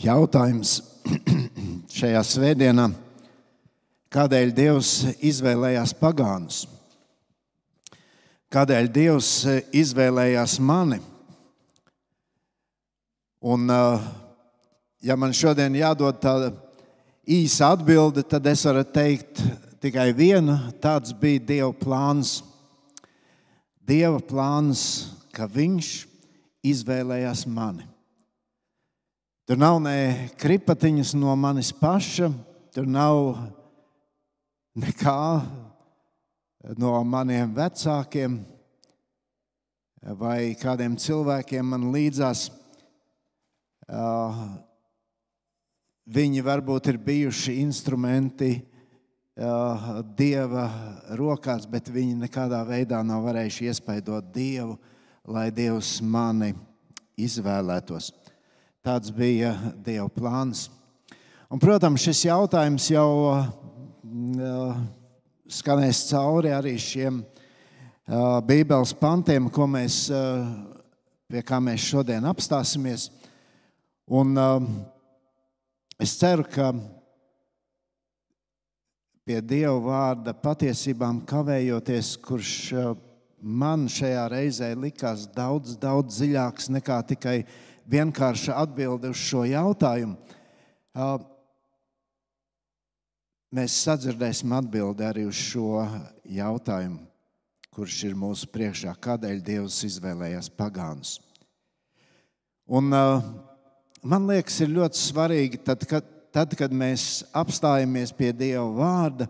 jautājums šajā svētdienā, kādēļ Dievs izvēlējās pagānus? Kādēļ Dievs izvēlējās mani? Un, ja man šodien jādod tāda īsa atbilde, tad es varu teikt tikai vienu. Tāds bija Dieva plāns. Dieva plāns, ka Viņš izvēlējās mani. Tur nav ne kripatiņas no manis paša, tur nav nekā no maniem vecākiem vai kādiem cilvēkiem man līdzās. Viņi varbūt ir bijuši instrumenti Dieva rokās, bet viņi nekādā veidā nav varējuši iespaidot Dievu, lai Dievs mani izvēlētos. Tāds bija Dieva plāns. Un, protams, šis jautājums jau uh, skanēs cauri arī šiem Bībeles pantiem, mēs, pie kā mēs šodien apstāsimies. Un, es ceru, ka pie Dieva vārda patiesībām kavējoties, kurš man šajā reizē likās daudz, daudz dziļāks nekā tikai vienkārša atbilde uz šo jautājumu. Mēs sadzirdēsim atbildi arī uz šo jautājumu, kurš ir mūsu priekšā, kādēļ Dievs izvēlējās pagānus. Un, man liekas, ir ļoti svarīgi, tad, kad, tad, kad mēs apstājamies pie Dieva vārda,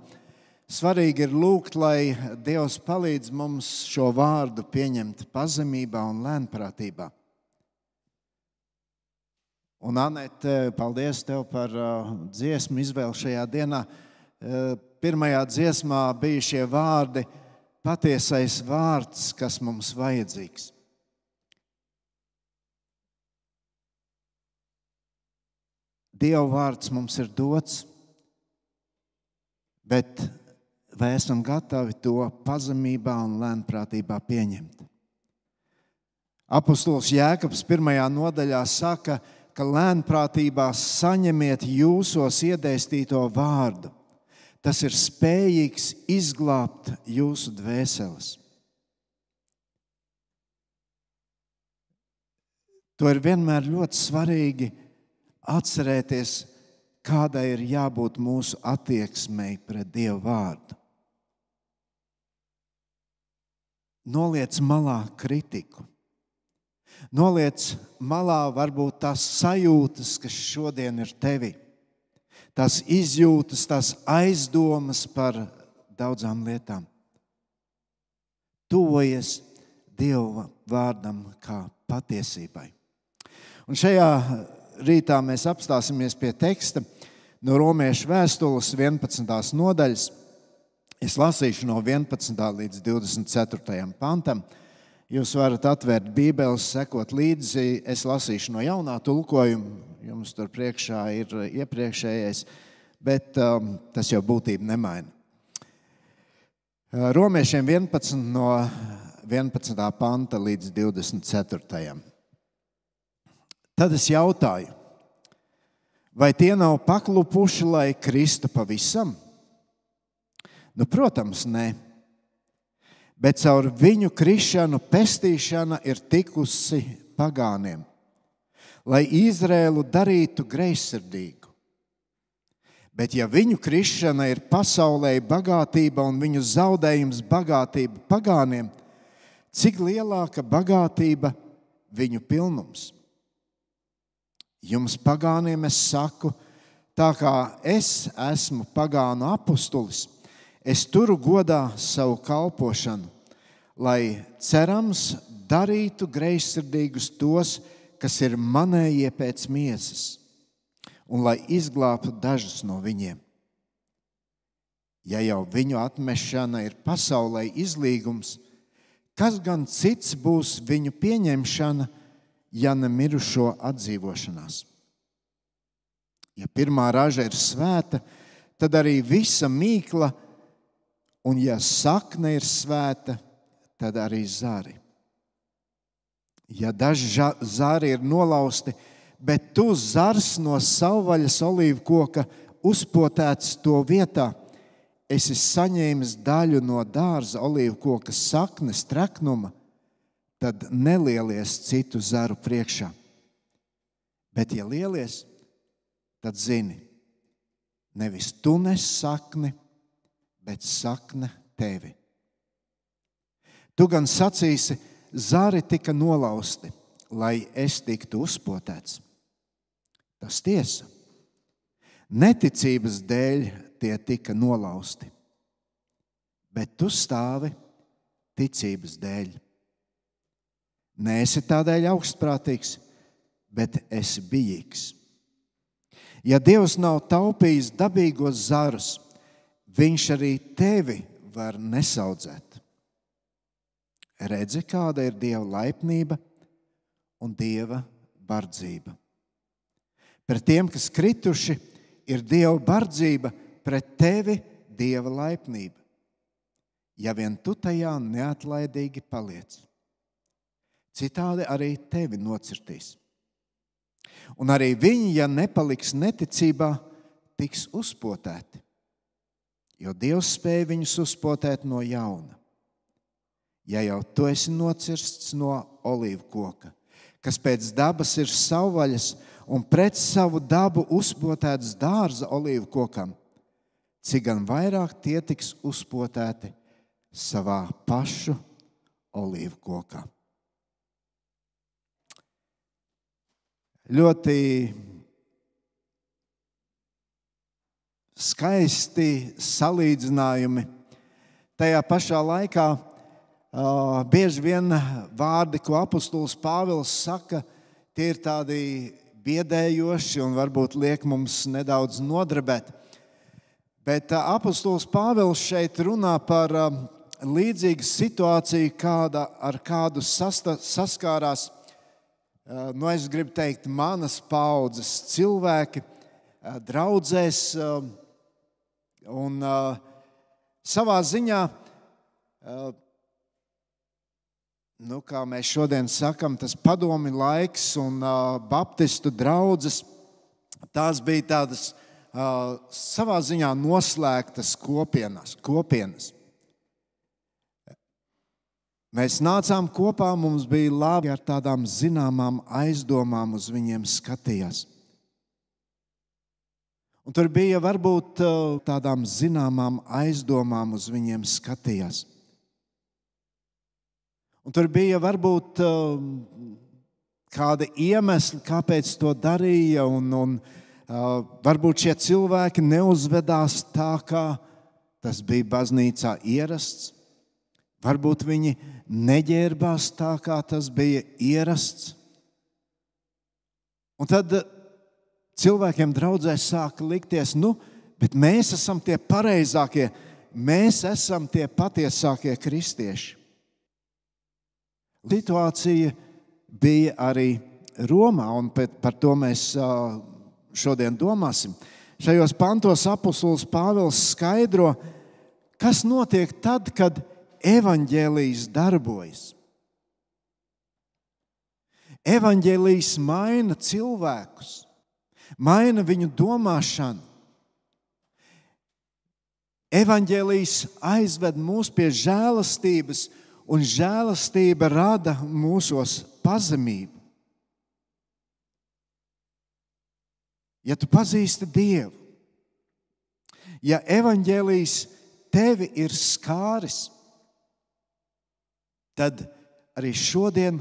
svarīgi ir lūgt, lai Dievs palīdz mums šo vārdu pieņemt pazemībā un lēnprātībā. Un, Anete, paldies tev par uh, dziesmu izvēli šajā dienā. Uh, pirmajā dziesmā bija šie vārdi, patiesais vārds, kas mums vajadzīgs. Dieva vārds mums ir dots, bet vai esam gatavi to pazemībā un lēnprātībā pieņemt? Apostols Jēkabs pirmajā nodaļā saka, ka ka lēnprātībā saņemiet jūsos iedēstīto vārdu. Tas ir spējīgs izglābt jūsu dvēseles. To ir vienmēr ļoti svarīgi atcerēties, kādai ir jābūt mūsu attieksmei pret Dievu vārdu. Noliec malā kritiku. Noliec malā varbūt tās sajūtas, kas šodien ir tevi, tās izjūtas, tās aizdomas par daudzām lietām. Tuvojies Dieva vārdam kā patiesībai. Un šajā rītā mēs apstāsimies pie teksta no Romiešu vēstules 11. nodaļas. Es lasīšu no 11. līdz 24. pantam. Jūs varat atvērt Bībeles, sekot līdzi. Es lasīšu no jaunā tulkojuma. Jums tur priekšā ir iepriekšējais, bet um, tas jau būtību nemaina. Uh, romiešiem 11 no 11. panta līdz 24. Tad es jautāju, vai tie nav paklupuši, lai kristu pavisam? Nu, protams, nē bet caur viņu krišanu pestīšana ir tikusi pagāniem, lai Izrēlu darītu greizsirdīgu. Bet, ja viņu krišana ir pasaulē bagātība un viņu zaudējums bagātība pagāniem, cik lielāka bagātība viņu pilnums? Jums, pagāniem, es saku, tā kā es esmu pagānu apustulis Es turu godā savu kalpošanu, lai cerams darītu greizsirdīgus tos, kas ir manējie pēc miesas, un lai izglābtu dažus no viņiem. Ja jau viņu atmešana ir pasaulē izlīgums, kas gan cits būs viņu pieņemšana, ja ne mirušo atdzīvošanās? Ja pirmā raža ir svēta, tad arī visa mīkla ir Un ja sakne ir svēta, tad arī zari. Ja daži zari ir nolausti, bet tu zars no savvaļas olīvu koka uzpotēts to vietā. Esi saņēmis daļu no dārza olīvu koka saknes treknuma, tad nelielies citu zaru priekšā. Bet, ja lielies, tad zini, nevis tu nes sakni, bet sakne tevi. Tu gan sacīsi, zari tika nolausti, lai es tiktu uzpotēts. Tas tiesa. Neticības dēļ tie tika nolausti, bet tu stāvi ticības dēļ. Nē, esi tādēļ augstprātīgs, bet esi bijīgs. Ja Dievs nav taupījis dabīgos zarus, Viņš arī tevi var nesaudzēt. Redzi, kāda ir Dieva laipnība un Dieva bardzība. Pret tiem, kas krituši, ir Dieva bardzība, pret tevi Dieva laipnība. Ja vien tu tajā neatlaidīgi paliec, citādi arī tevi nocirtīs. Un arī viņi, ja nepaliks neticībā, tiks uzpotēti, jo Dievs spēja viņus uzpotēt no jauna. Ja jau tu esi nocirsts no olīvu koka, kas pēc dabas ir savvaļas un pret savu dabu uzpotēts dārza olīvu kokam, cik gan vairāk tie tiks uzpotēti savā pašu olīvu kokā. Ļoti skaisti salīdzinājumi. Tajā pašā laikā uh, bieži vien vārdi, ko apustulis Pāvils saka, tie ir tādi biedējoši un varbūt liek mums nedaudz nodarbēt. Bet uh, apustulis Pāvils šeit runā par uh, līdzīgu situāciju, kāda, ar kādu sasta, saskārās nu, es gribu teikt, manas paudzes cilvēki, draudzēs. Un savā ziņā, nu, kā mēs šodien sakām, tas padomi laiks un baptistu draudzes, tās bija tādas savā ziņā noslēgtas kopienas. kopienas. Mēs nācām kopā, mums bija labi ar tādām zināmām aizdomām, uz viņiem skatījās. Un tur bija varbūt uh, tādām zināmām aizdomām, uz viņiem skatījās. Un tur bija varbūt uh, kāda iemesla, kāpēc to darīja. Un, un, uh, varbūt šie cilvēki neuzvedās tā, kā tas bija baznīcā ierasts. Varbūt viņi neģērbās tā, kā tas bija ierasts. Un tad eh, cilvēkiem draudzē sāka likties, nu, bet mēs esam tie pareizākie, mēs esam tie patiesākie kristieši. Situācija bija arī Romā, un par to mēs šodien domāsim. Šajos pantos apustulis Pāvils skaidro, kas notiek tad, kad evaņģēlijas darbojas. Evangelijas maina cilvēkus, maina viņu domāšanu. Evangelijas aizved mūs pie žēlastības, un žēlastība rada mūsos pazemību. Ja tu pazīsti Dievu, ja evanģēlijas tevi ir skāris, tad arī šodien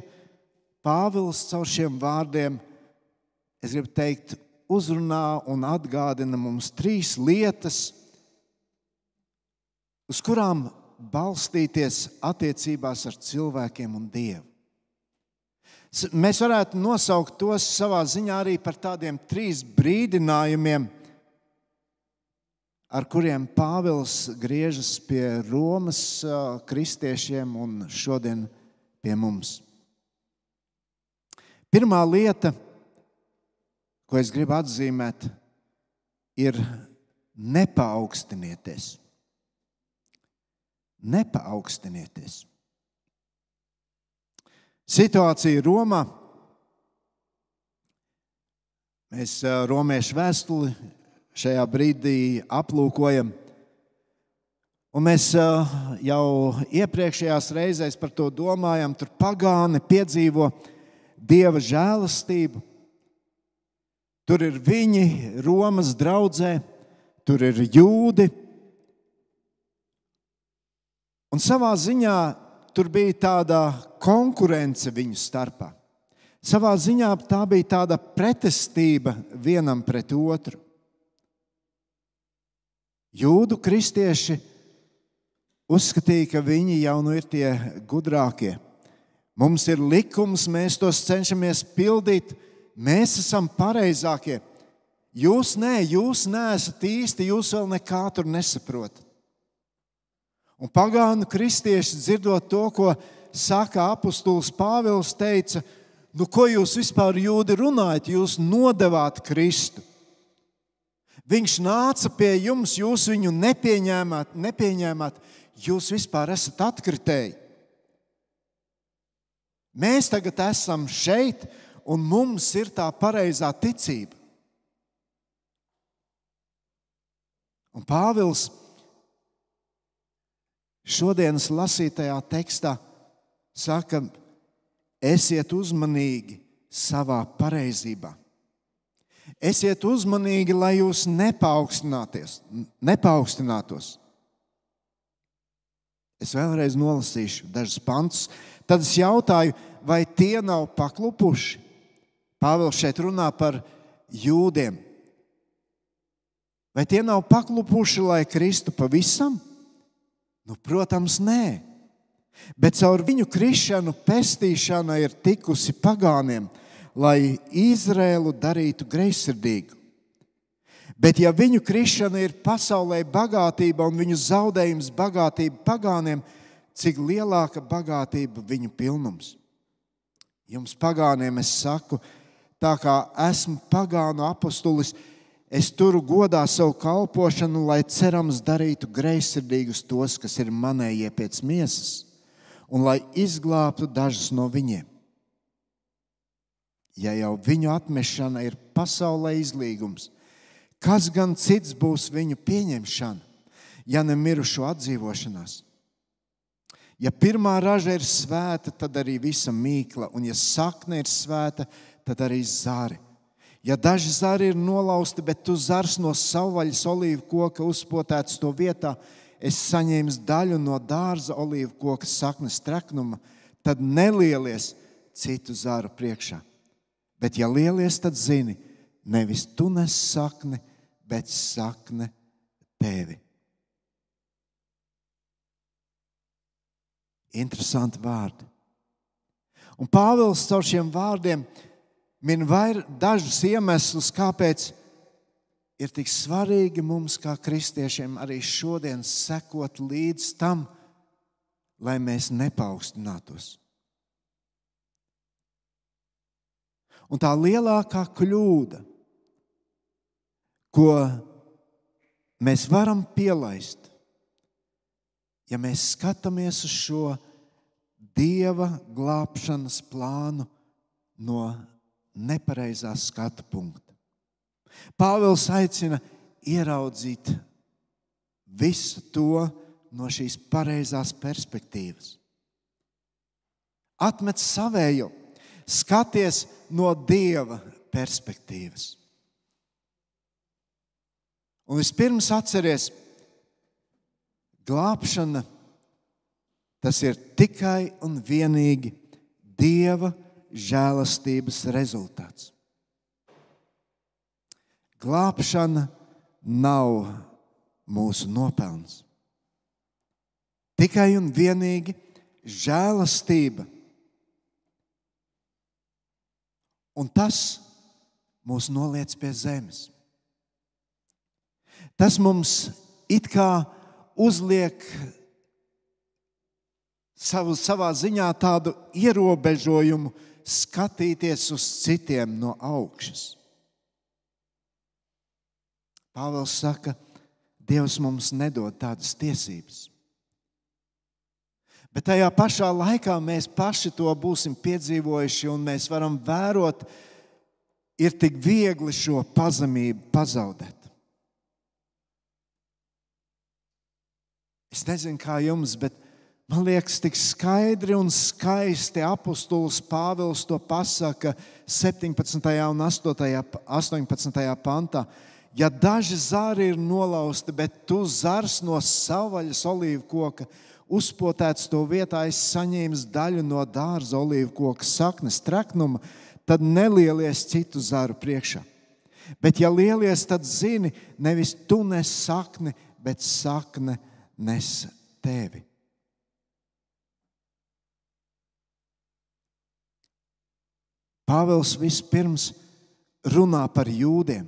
Pāvils caur šiem vārdiem, es gribu teikt, uzrunā un atgādina mums trīs lietas, uz kurām balstīties attiecībās ar cilvēkiem un Dievu. Mēs varētu nosaukt tos savā ziņā arī par tādiem trīs brīdinājumiem, ar kuriem Pāvils griežas pie Romas kristiešiem un šodien pie mums. Pirmā lieta, ko es gribu atzīmēt, ir nepaaugstinieties. Nepaaugstinieties. Situācija Romā Mēs romiešu vēstuli šajā brīdī aplūkojam. Un mēs jau iepriekšējās reizēs par to domājam. Tur pagāni piedzīvo dieva žēlastību. Tur ir viņi, Romas draudzē, tur ir jūdi. Un savā ziņā tur bija tāda konkurence viņu starpā. Savā ziņā tā bija tāda pretestība vienam pret otru. Jūdu kristieši uzskatīja, ka viņi jau nu ir tie gudrākie. Mums ir likums, mēs tos cenšamies pildīt, mēs esam pareizākie. Jūs nē, jūs neesat īsti, jūs vēl nekā tur nesaprotat. Un pagānu kristieši dzirdot to, ko saka apustulis Pāvils, teica, nu, ko jūs vispār jūdi runājat? Jūs nodevāt Kristu. Viņš nāca pie jums, jūs viņu nepieņēmāt, nepieņēmāt jūs vispār esat atkritēji. Mēs tagad esam šeit, un mums ir tā pareizā ticība. Un Pāvils šodienas lasītajā tekstā saka, esiet uzmanīgi savā pareizībā. Esiet uzmanīgi, lai jūs nepaukstinātos. Es vēlreiz nolasīšu dažus pantus. Tad es jautāju, vai tie nav paklupuši? Pāvils šeit runā par jūdiem. Vai tie nav paklupuši, lai kristu pavisam? Nu, protams, nē. Bet caur viņu krišanu pestīšana ir tikusi pagāniem, lai Izrēlu darītu greizsirdīgu. Bet, ja viņu krišana ir pasaulē bagātība un viņu zaudējums bagātība pagāniem, cik lielāka bagātība viņu pilnums? Jums, pagāniem, es saku, tā kā esmu pagānu apustulis, es turu godā savu kalpošanu, lai cerams darītu greizsirdīgus tos, kas ir manējie pēc miesas, un lai izglābtu dažus no viņiem. Ja jau viņu atmešana ir pasaulē izlīgums, kas gan cits būs viņu pieņemšana, ja ne mirušo atdzīvošanās? Ja pirmā raža ir svēta, tad arī visa mīkla, un ja sakne ir svēta, tad arī zari. Ja daži zari ir nolausti, bet tu zars no savvaļas olīvu koka uzpotēts to vietā, es saņēmu daļu no dārza olīvu koka saknes treknuma, tad nelielies citu zaru priekšā. Bet, ja lielies, tad zini, nevis tu nes sakni, bet sakne tevi. Interesanti vārdi. Un Pāvils caur šiem vārdiem min dažus iemeslus, kāpēc ir tik svarīgi mums, kā kristiešiem, arī šodien sekot līdz tam, lai mēs nepaukstinātos. Un tā lielākā kļūda, ko mēs varam pielaist, ja mēs skatāmies uz šo dieva glābšanas plānu no nepareizā skatu punkta. Pāvils aicina ieraudzīt visu to no šīs pareizās perspektīvas. Atmet savējo, skaties no dieva perspektīvas. Un vispirms atcerieties, glābšana tas ir tikai un vienīgi Dieva žēlastības rezultāts. Glābšana nav mūsu nopelns. Tikai un vienīgi žēlastība. Un tas mūs noliec pie zemes. Tas mums it kā uzliek savu, savā ziņā tādu ierobežojumu skatīties uz citiem no augšas. Pāvils saka, Dievs mums nedod tādas tiesības. Bet tajā pašā laikā mēs paši to būsim piedzīvojuši, un mēs varam vērot ir tik viegli šo pazemību pazaudēt. Es nezinu, kā jums, bet man liekas, tik skaidri un skaisti apustulis Pāvils to pasaka 17. un 8. 18. pantā. Ja daži zari ir nolauzti, bet tu zars no savvaļas olīvu koka, uzpotēts to vietā, es saņēmu daļu no dārza olīvu koka saknes traknuma, tad nelielies citu zaru priekšā. Bet, ja lielies, tad zini, nevis tu nes sakni, bet sakne nes tevi. Pāvils vispirms runā par jūdiem.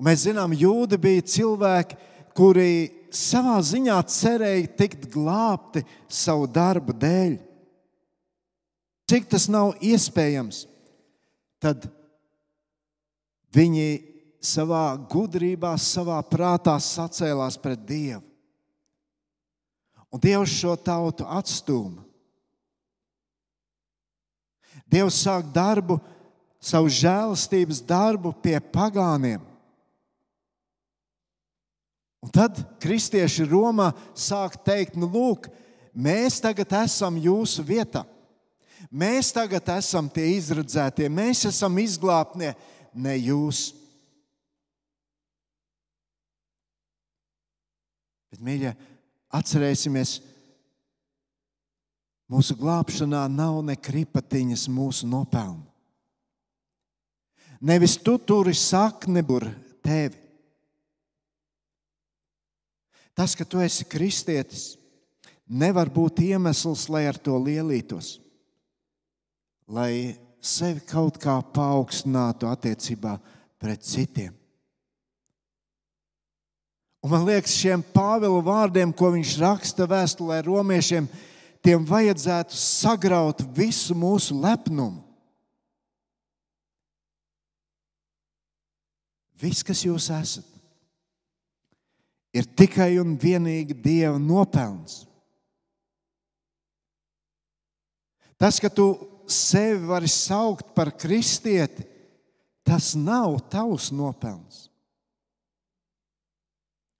Un mēs zinām, jūdi bija cilvēki, kuri savā ziņā cerēja tikt glābti savu darbu dēļ. Cik tas nav iespējams, tad viņi savā gudrībā, savā prātā sacēlās pret Dievu. Un Dievs šo tautu atstūma. Dievs sāk darbu, savu žēlastības darbu pie pagāniem. Un tad kristieši Romā sāk teikt, nu, lūk, mēs tagad esam jūsu vietā. Mēs tagad esam tie izredzētie, mēs esam izglābtie, ne jūs. Bet, mīļie, atcerēsimies, mūsu glābšanā nav ne kripatiņas mūsu nopelnu. Nevis tu turi sakni tur tevi. Tas, ka tu esi kristietis, nevar būt iemesls, lai ar to lielītos, lai sevi kaut kā paaugstinātu attiecībā pret citiem. Un man liekas, šiem Pāvila vārdiem, ko viņš raksta vēstulē romiešiem, tiem vajadzētu sagraut visu mūsu lepnumu. Viss, kas jūs esat, ir tikai un vienīgi Dieva nopelns. Tas, ka tu sevi vari saukt par kristieti, tas nav tavs nopelns.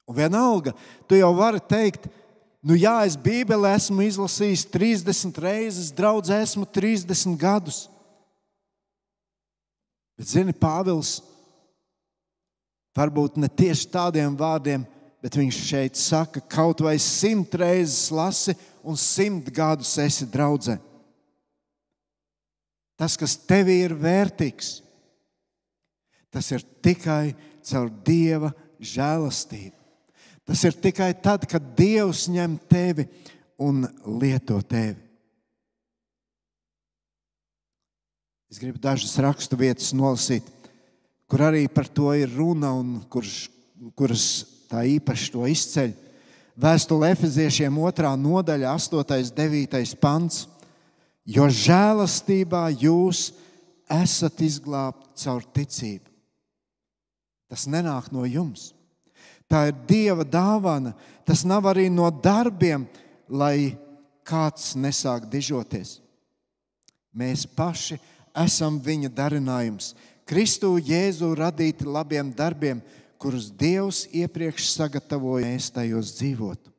Un vienalga, tu jau vari teikt, nu jā, es Bībelē esmu izlasījis 30 reizes, draugs esmu 30 gadus. Bet, zini, Pāvils varbūt ne tieši tādiem vārdiem, bet viņš šeit saka, kaut vai simt reizes lasi un simt gadus esi draudzē. Tas, kas tev ir vērtīgs, tas ir tikai caur Dieva žēlastību. Tas ir tikai tad, kad Dievs ņem tevi un lieto tevi. Es gribu dažas rakstu vietas nolasīt, kur arī par to ir runa un kurš, kuras tā īpaši to izceļ. Vēstule Efeziešiem 2. nodaļa, 8. un 9. pants. Jo žēlastībā jūs esat izglābti caur ticību. Tas nenāk no jums. Tā ir Dieva dāvana. Tas nav arī no darbiem, lai kāds nesāk dižoties. Mēs paši esam viņa darinājums. Kristu Jēzu radīti labiem darbiem, kurus Dievs iepriekš sagatavoja, mēs tajos dzīvotu.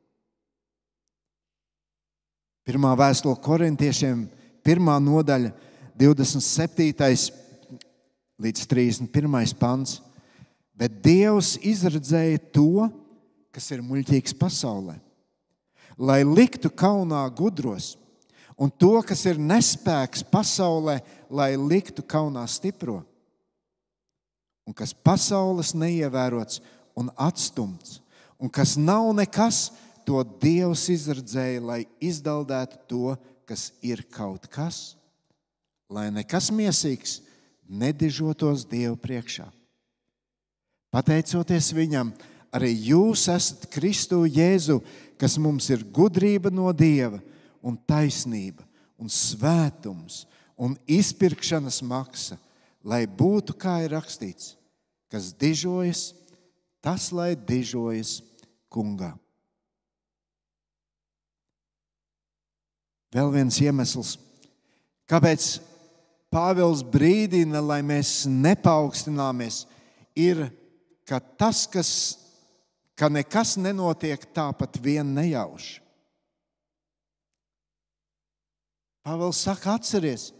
Pirmā vēstule korintiešiem, pirmā nodaļa, 27. līdz 31. pants bet Dievs izredzēja to, kas ir muļķīgs pasaulē, lai liktu kaunā gudros, un to, kas ir nespēks pasaulē, lai liktu kaunā stipro, un kas pasaules neievērots un atstumts, un kas nav nekas, to Dievs izredzēja, lai izdaldētu to, kas ir kaut kas, lai nekas miesīgs nedižotos Dievu priekšā. Pateicoties viņam, arī jūs esat Kristu Jēzu, kas mums ir gudrība no Dieva, un taisnība, un svētums, un izpirkšanas maksa, lai būtu kā ir rakstīts, kas dižojas, tas lai dižojas kungā. Vēl viens iemesls, kāpēc Pāvils brīdina, lai mēs nepaukstināmies, ir, ka tas, kas, ka nekas nenotiek tāpat vien nejauši. Pāvils saka, atceries,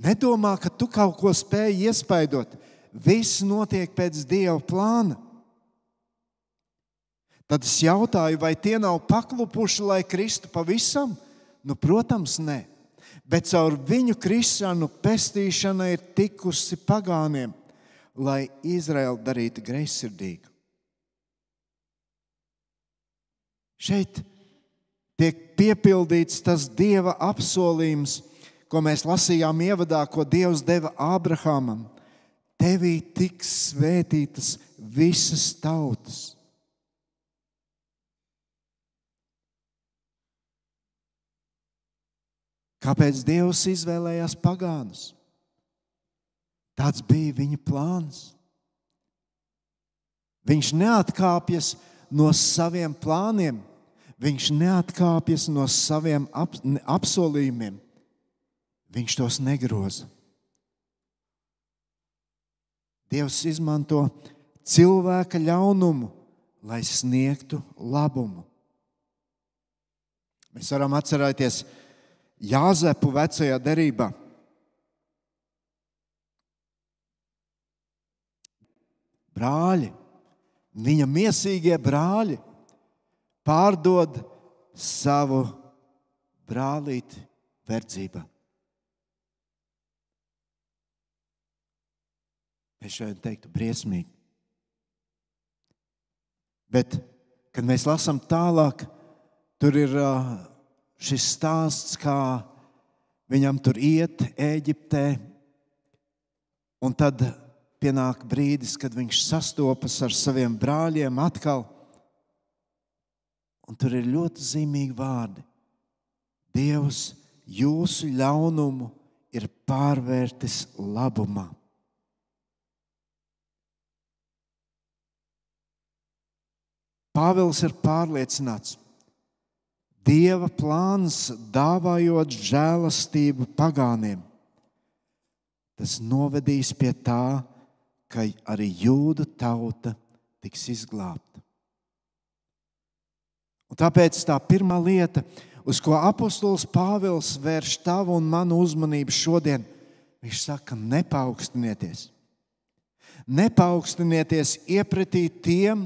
nedomā, ka tu kaut ko spēj iespaidot. Viss notiek pēc Dieva plāna. Tad es jautāju, vai tie nav paklupuši, lai kristu pavisam? Nu, protams, nē. Bet caur viņu krišanu pestīšana ir tikusi pagāniem, lai Izraēlu darītu greizsirdīgu. Šeit tiek piepildīts tas Dieva apsolījums, ko mēs lasījām ievadā, ko Dievs deva Ābrahamam. Tevī tiks svētītas visas tautas. Kāpēc Dievs izvēlējās pagānus? Tāds bija viņa plāns. Viņš neatkāpjas no saviem plāniem, viņš neatkāpjas no saviem ap, apsolījumiem. Viņš tos negroza. Dievs izmanto cilvēka ļaunumu, lai sniegtu labumu. Mēs varam atcerēties, Jāzepu vecajā derībā. Brāļi, viņa mīsīgie brāļi pārdod savu brālīti verdzībā. Es šeit teiktu, briesmīgi. Bet, kad mēs lasām tālāk, tur ir šis stāsts, kā viņam tur iet Eģiptē, un tad pienāk brīdis, kad viņš sastopas ar saviem brāļiem atkal. Un tur ir ļoti zīmīgi vārdi. Dievs jūsu ļaunumu ir pārvērtis labumā. Pāvils ir pārliecināts, ka Dieva plāns dāvājot žēlastību pagāniem. Tas novedīs pie tā, ka arī jūda tauta tiks izglābta. Un tāpēc tā pirmā lieta, uz ko apostols Pāvils vērš tavu un manu uzmanību šodien, viņš saka, nepaukstinieties. Nepaukstinieties iepratī tiem,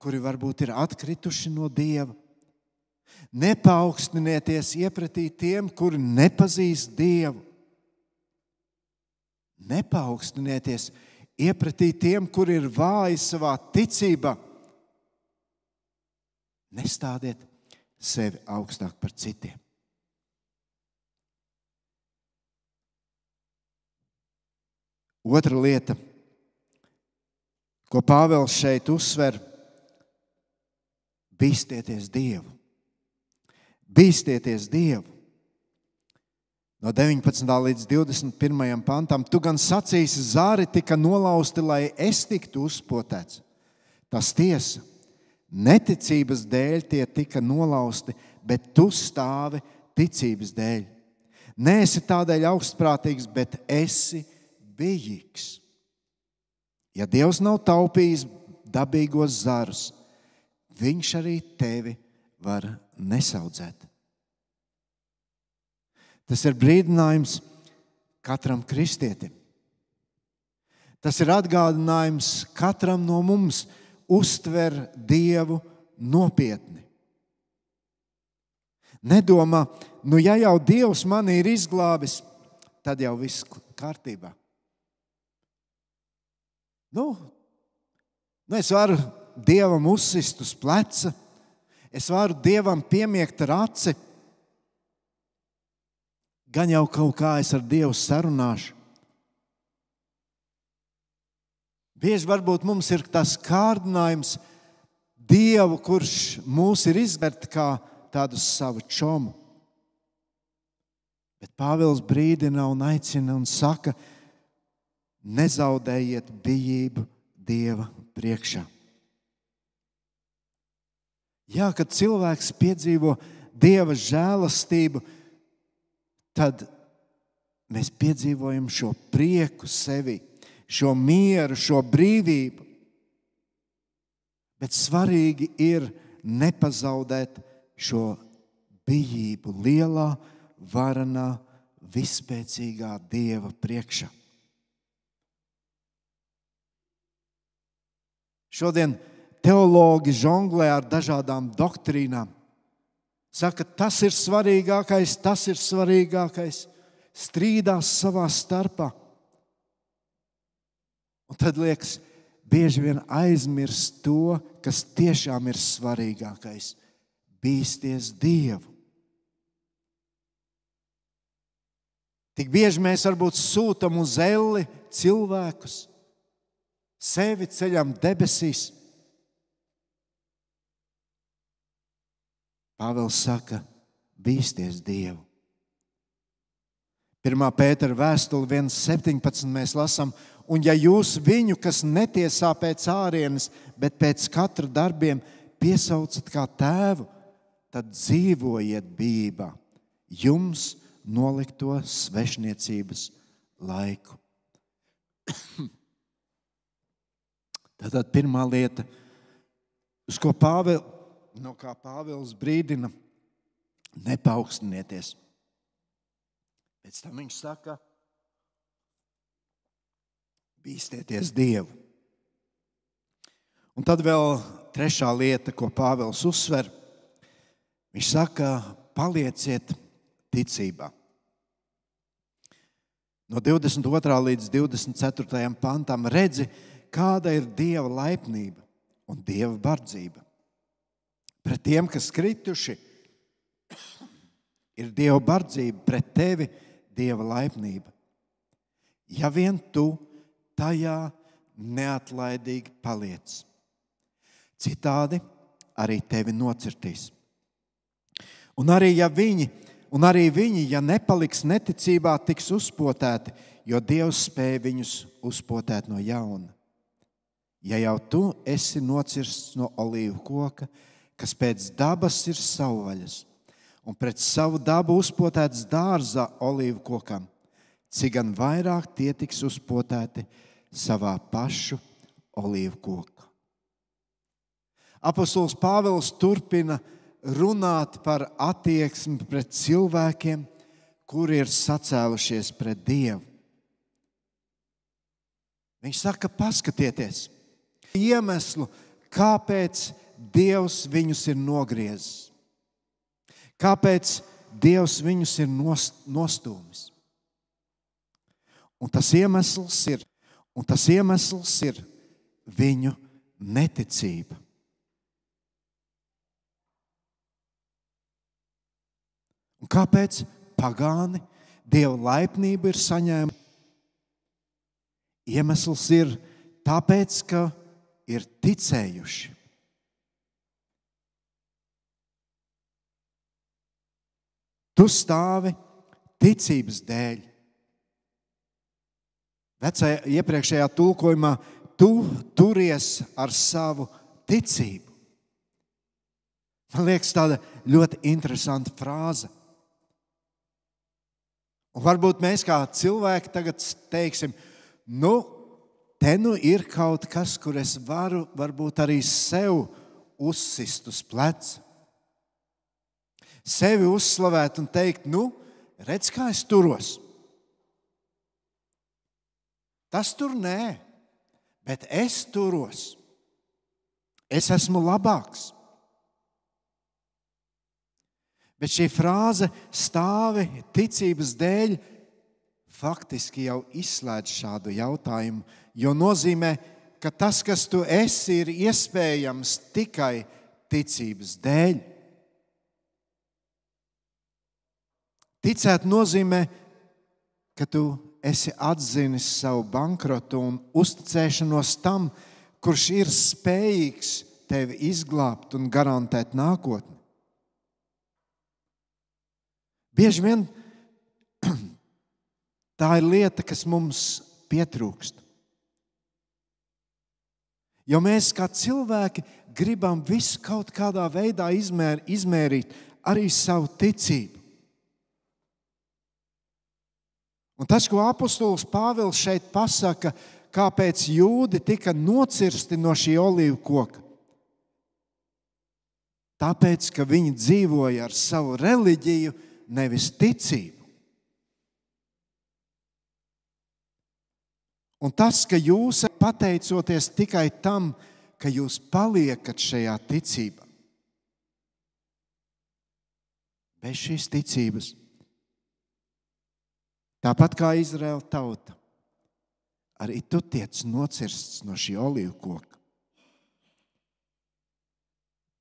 kuri varbūt ir atkrituši no Dieva Nepaukstinieties iepratī tiem, kuri nepazīst Dievu. Nepaukstinieties iepratī tiem, kuri ir vāji savā ticībā. Nestādiet sevi augstāk par citiem. Otra lieta, ko Pāvils šeit uzsver, bīstieties Dievu. Bīstieties Dievu. No 19. līdz 21. pantam, tu gan sacīsi, zāri tika nolausti, lai es tiktu uzpotēts. Tas tiesa, neticības dēļ tie tika nolausti, bet tu stāvi ticības dēļ. Nē, esi tādēļ augstprātīgs, bet esi bijīgs. Ja Dievs nav taupījis dabīgos zarus, Viņš arī tevi var nesaudzēt. Tas ir brīdinājums katram kristietim. Tas ir atgādinājums katram no mums uztver Dievu nopietni. Nedomā, nu ja jau Dievs mani ir izglābis, tad jau viss kārtībā. Nu, nu es varu Dievam uzsist uz pleca, Es varu Dievam piemiegt ar aci. Gan jau kaut kā es ar Dievu sarunāšu. Bieži varbūt mums ir tas kārdinājums Dievu, kurš mūs ir izvērts kā tādu savu čomu. Bet Pāvils brīdina un aicina un saka, nezaudējiet bijību Dieva priekšā. Jā, kad cilvēks piedzīvo dieva žēlastību, tad mēs piedzīvojam šo prieku sevi, šo mieru, šo brīvību. Bet svarīgi ir nepazaudēt šo bijību lielā, varenā, vispēcīgā Dieva priekšā. Šodien teologi žonglē ar dažādām doktrīnām. Saka, tas ir svarīgākais, tas ir svarīgākais. Strīdās savā starpā. Un tad liekas, bieži vien aizmirst to, kas tiešām ir svarīgākais - bīsties Dievu. Tik bieži mēs varbūt sūtām uz elli cilvēkus, sevi ceļam debesīs. Pāvils saka, bīsties Dievu. 1. pētera vēstule 1,17 mēs lasām, un ja jūs viņu, kas netiesā pēc ārienes, bet pēc katra darbiem, piesaucat kā tēvu, tad dzīvojiet bībā, jums nolikto svešniecības laiku. Tātad pirmā lieta, uz ko Pāvils, no kā Pāvils brīdina, nepaukstinieties. Pēc tam viņš saka, bīstieties Dievu. Un tad vēl trešā lieta, ko Pāvils uzsver, viņš saka, palieciet ticībā. No 22. līdz 24. pantam redzi, kāda ir Dieva laipnība un Dieva bardzība. Pret tiem, kas krituši, ir Dieva bardzība, pret tevi Dieva laipnība. Ja vien tu tajā neatlaidīgi paliec, citādi arī tevi nocirtīs. Un arī, ja viņi, un arī viņi, ja nepaliks neticībā, tiks uzpotēti, jo Dievs spēja viņus uzpotēt no jauna. Ja jau tu esi nocirsts no olīvu koka, kas pēc dabas ir savvaļas, un pret savu dabu uzpotēts dārzā olīvu kokam, cik gan vairāk tie tiks uzpotēti savā pašu olīvu kokā. Apostols Pāvils turpina runāt par attieksmi pret cilvēkiem, kuri ir sacēlušies pret Dievu. Viņš saka, paskatieties, iemeslu, kāpēc Dievs viņus ir nogriezis. Kāpēc Dievs viņus ir nostūmis? Un tas iemesls ir, un tas iemesls ir viņu neticība. Un kāpēc pagāni Dieva laipnību ir saņēmuši? Iemesls ir tāpēc, ka ir ticējuši. Tu stāvi ticības dēļ. Vecajā iepriekšējā tulkojumā tu turies ar savu ticību. Man liekas, tāda ļoti interesanta frāze. Un varbūt mēs kā cilvēki tagad teiksim, nu, te nu ir kaut kas, kur es varu varbūt arī sev uzsist uz pleca. Sevi uzslavēt un teikt, nu, redz, kā es turos. Tas tur nē, bet es turos. Es esmu labāks. Bet šī frāze stāvi ticības dēļ faktiski jau izslēdz šādu jautājumu, jo nozīmē, ka tas, kas tu esi, ir iespējams tikai ticības dēļ. Ticēt nozīmē, ka tu esi atzinis savu bankrotu un uzticēšanos tam, kurš ir spējīgs tevi izglābt un garantēt nākotni. Bieži vien tā ir lieta, kas mums pietrūkst. Jo mēs kā cilvēki gribam visu kaut kādā veidā izmēr, izmērīt, arī savu ticību. Un tas, ko apustulis Pāvils šeit pasaka, kāpēc jūdi tika nocirsti no šī olīvu koka. Tāpēc, ka viņi dzīvoja ar savu reliģiju, nevis ticību. Un tas, ka jūs pateicoties tikai tam, ka jūs paliekat šajā ticībā, bez šīs ticības, tāpat kā Izraēla tauta, arī tu tiec nocirsts no šī olīvu koka.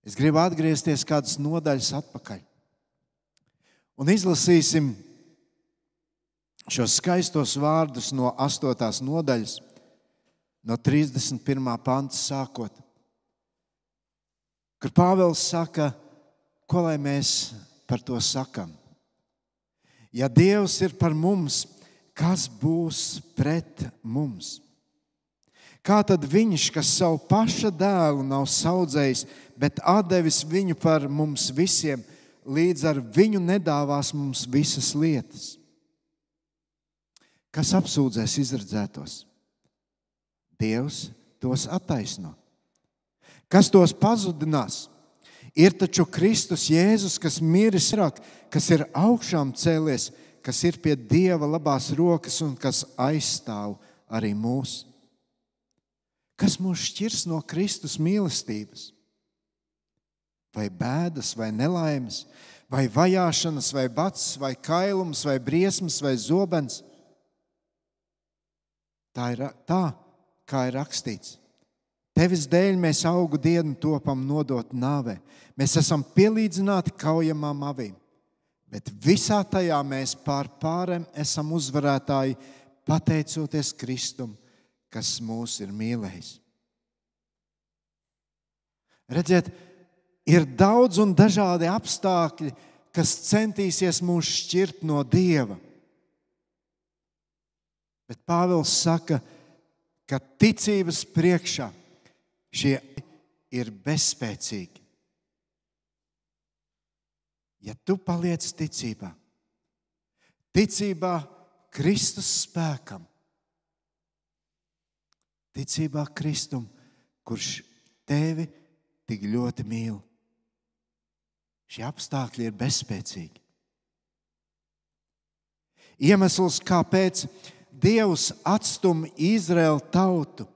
Es gribu atgriezties kādas nodaļas atpakaļ. Un izlasīsim šos skaistos vārdus no 8. nodaļas, no 31. panta sākot, kur Pāvils saka, ko lai mēs par to sakam. Ja Dievs ir par mums, kas būs pret mums? Kā tad viņš, kas savu paša dēlu nav audzējis, bet devis viņu par mums visiem, līdz ar viņu nedāvās mums visas lietas? Kas apsūdzēs izredzētos? Dievs tos attaisno. Kas tos pazudinās? Ir taču Kristus Jēzus, kas miris rak, kas ir augšām cēlies, kas ir pie Dieva labās rokas un kas aizstāv arī mūs. Kas mūs šķirs no Kristus mīlestības? Vai bēdas, vai nelaimes, vai vajāšanas, vai bats, vai kailums, vai briesmas, vai zobens? Tā ir tā, kā ir rakstīts. Tevis dēļ mēs augu dienu topam nodot nāvē. Mēs esam pielīdzināti kaujamām avīm, bet visā tajā mēs pār pārem esam uzvarētāji, pateicoties Kristum, kas mūs ir mīlējis. Redziet, ir daudz un dažādi apstākļi, kas centīsies mūs šķirt no Dieva. Bet Pāvils saka, ka ticības priekšā šie ir bezspēcīgi. Ja tu paliec ticībā, ticībā Kristus spēkam, ticībā Kristum, kurš tevi tik ļoti mīl, šie apstākļi ir bezspēcīgi. Iemesls, kāpēc Dievs atstumj Izraēlu tautu,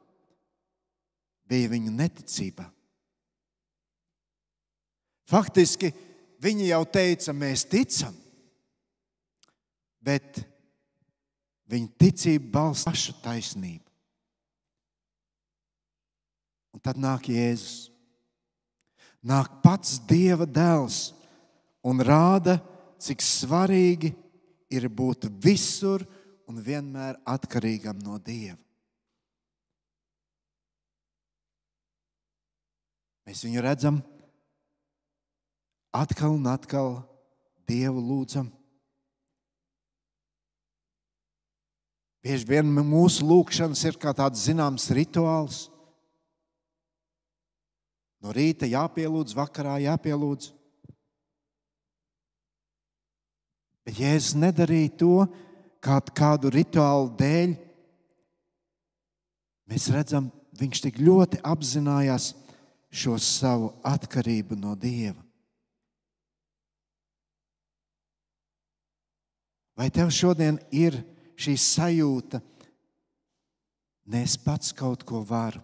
bija viņu neticībā. Faktiski viņi jau teica, mēs ticam, bet viņa ticība balsta pašu taisnību. Un tad nāk Jēzus. Nāk pats Dieva dēls un rāda, cik svarīgi ir būt visur un vienmēr atkarīgam no Dieva. Mēs viņu redzam atkal un atkal Dievu lūdzam. Bieži vien mūsu lūgšanas ir kā tāds zināms rituāls. No rīta jāpielūdz, vakarā jāpielūdz. Bet Jēzus nedarīja to kādu rituālu dēļ. Mēs redzam, viņš tik ļoti apzinājās, šo savu atkarību no Dieva. Vai tev šodien ir šī sajūta, ne es pats kaut ko varu,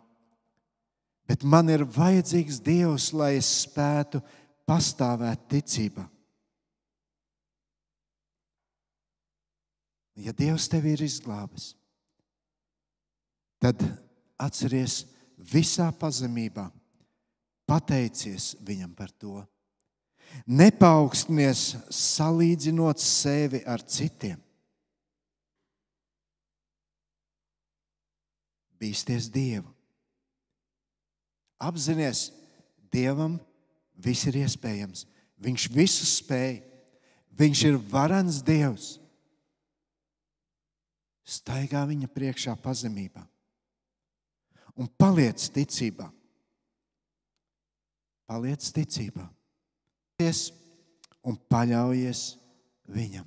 bet man ir vajadzīgs Dievs, lai es spētu pastāvēt ticībā? Ja Dievs tevi ir izglābis, tad atceries visā pazemībā, pateicies viņam par to. Nepaukstinies salīdzinot sevi ar citiem. Bīsties Dievu. Apzinies, Dievam viss ir iespējams. Viņš visu spēj. Viņš ir varans Dievs. Staigā viņa priekšā pazemībā un paliec ticībā. Paliec ticībā un paļaujies viņam.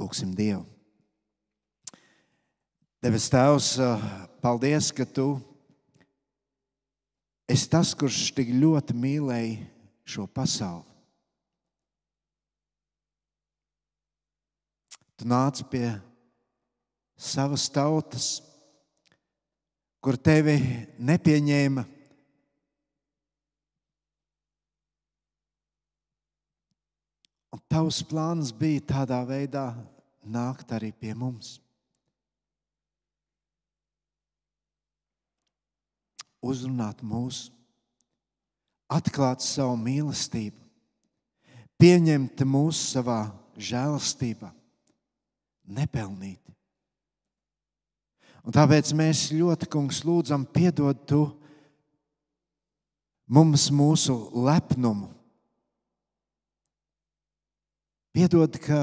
Lūksim Dievu. Debes Tēvs, paldies, ka Tu esi tas, kurš tik ļoti mīlēja šo pasauli. Tu nāc pie savas tautas, kur tevi nepieņēma. Un tavs plāns bija tādā veidā nākt arī pie mums. Uzrunāt mūsu, atklāt savu mīlestību, pieņemt mūsu savā žēlastībā, nepelnīti. Un tāpēc mēs ļoti, kungs, lūdzam, piedod tu mums mūsu lepnumu. Piedod, ka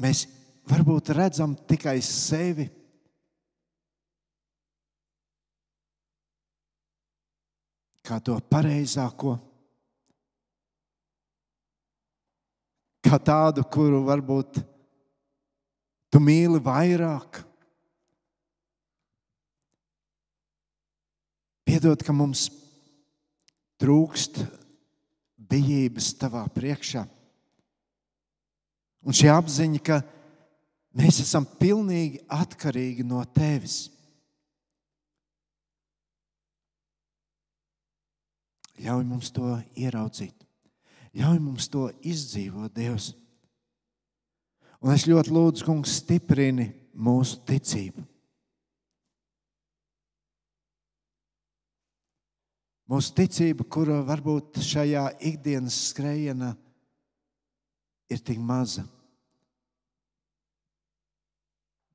mēs varbūt redzam tikai sevi. Kā to pareizāko, kā tādu, kuru varbūt Tu mīli vairāk. Piedod, ka mums trūkst bijības tavā priekšā. Un šī apziņa, ka mēs esam pilnīgi atkarīgi no tevis. Ļauj mums to ieraudzīt, ļauj mums to izdzīvot, Dievs. Un es ļoti lūdzu, kungs, stiprini mūsu ticību. Mūsu ticība, kura varbūt šajā ikdienas skrējienā ir tik maza.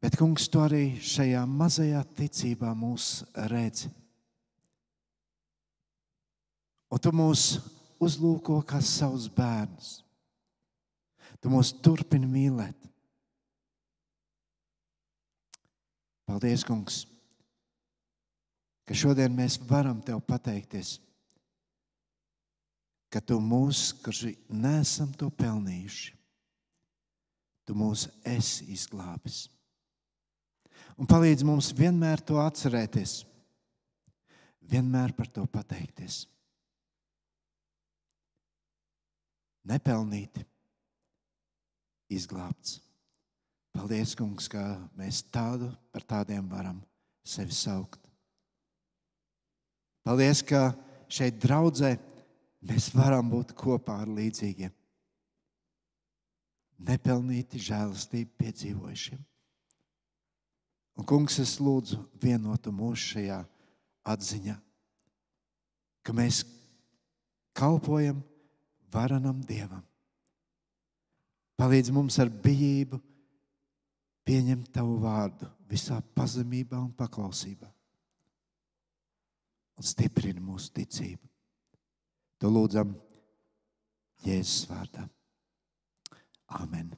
Bet, kungs, tu arī šajā mazajā ticībā mūs redzi. Un tu mūs uzlūko kā savus bērnus. Tu mūs turpini mīlēt. Paldies, Kungs, ka šodien mēs varam Tev pateikties, ka Tu mūs, kurš nesam to pelnījuši, Tu mūs esi izglābis. Un palīdz mums vienmēr to atcerēties, vienmēr par to pateikties. Nepelnīti izglābts. Paldies, Kungs, ka mēs tādu par tādiem varam sevi saukt. Paldies, ka šeit draudzē mēs varam būt kopā ar līdzīgiem. Nepelnīti žēlastību piedzīvojušiem. Un, kungs, es lūdzu vienotu mūsu šajā atziņā, ka mēs kalpojam varenam Dievam Palīdz mums ar bijību pieņemt tavu vārdu visā pazemībā un paklausībā. Un stiprini mūsu ticību. To lūdzam Jēzus vārdā. Amen.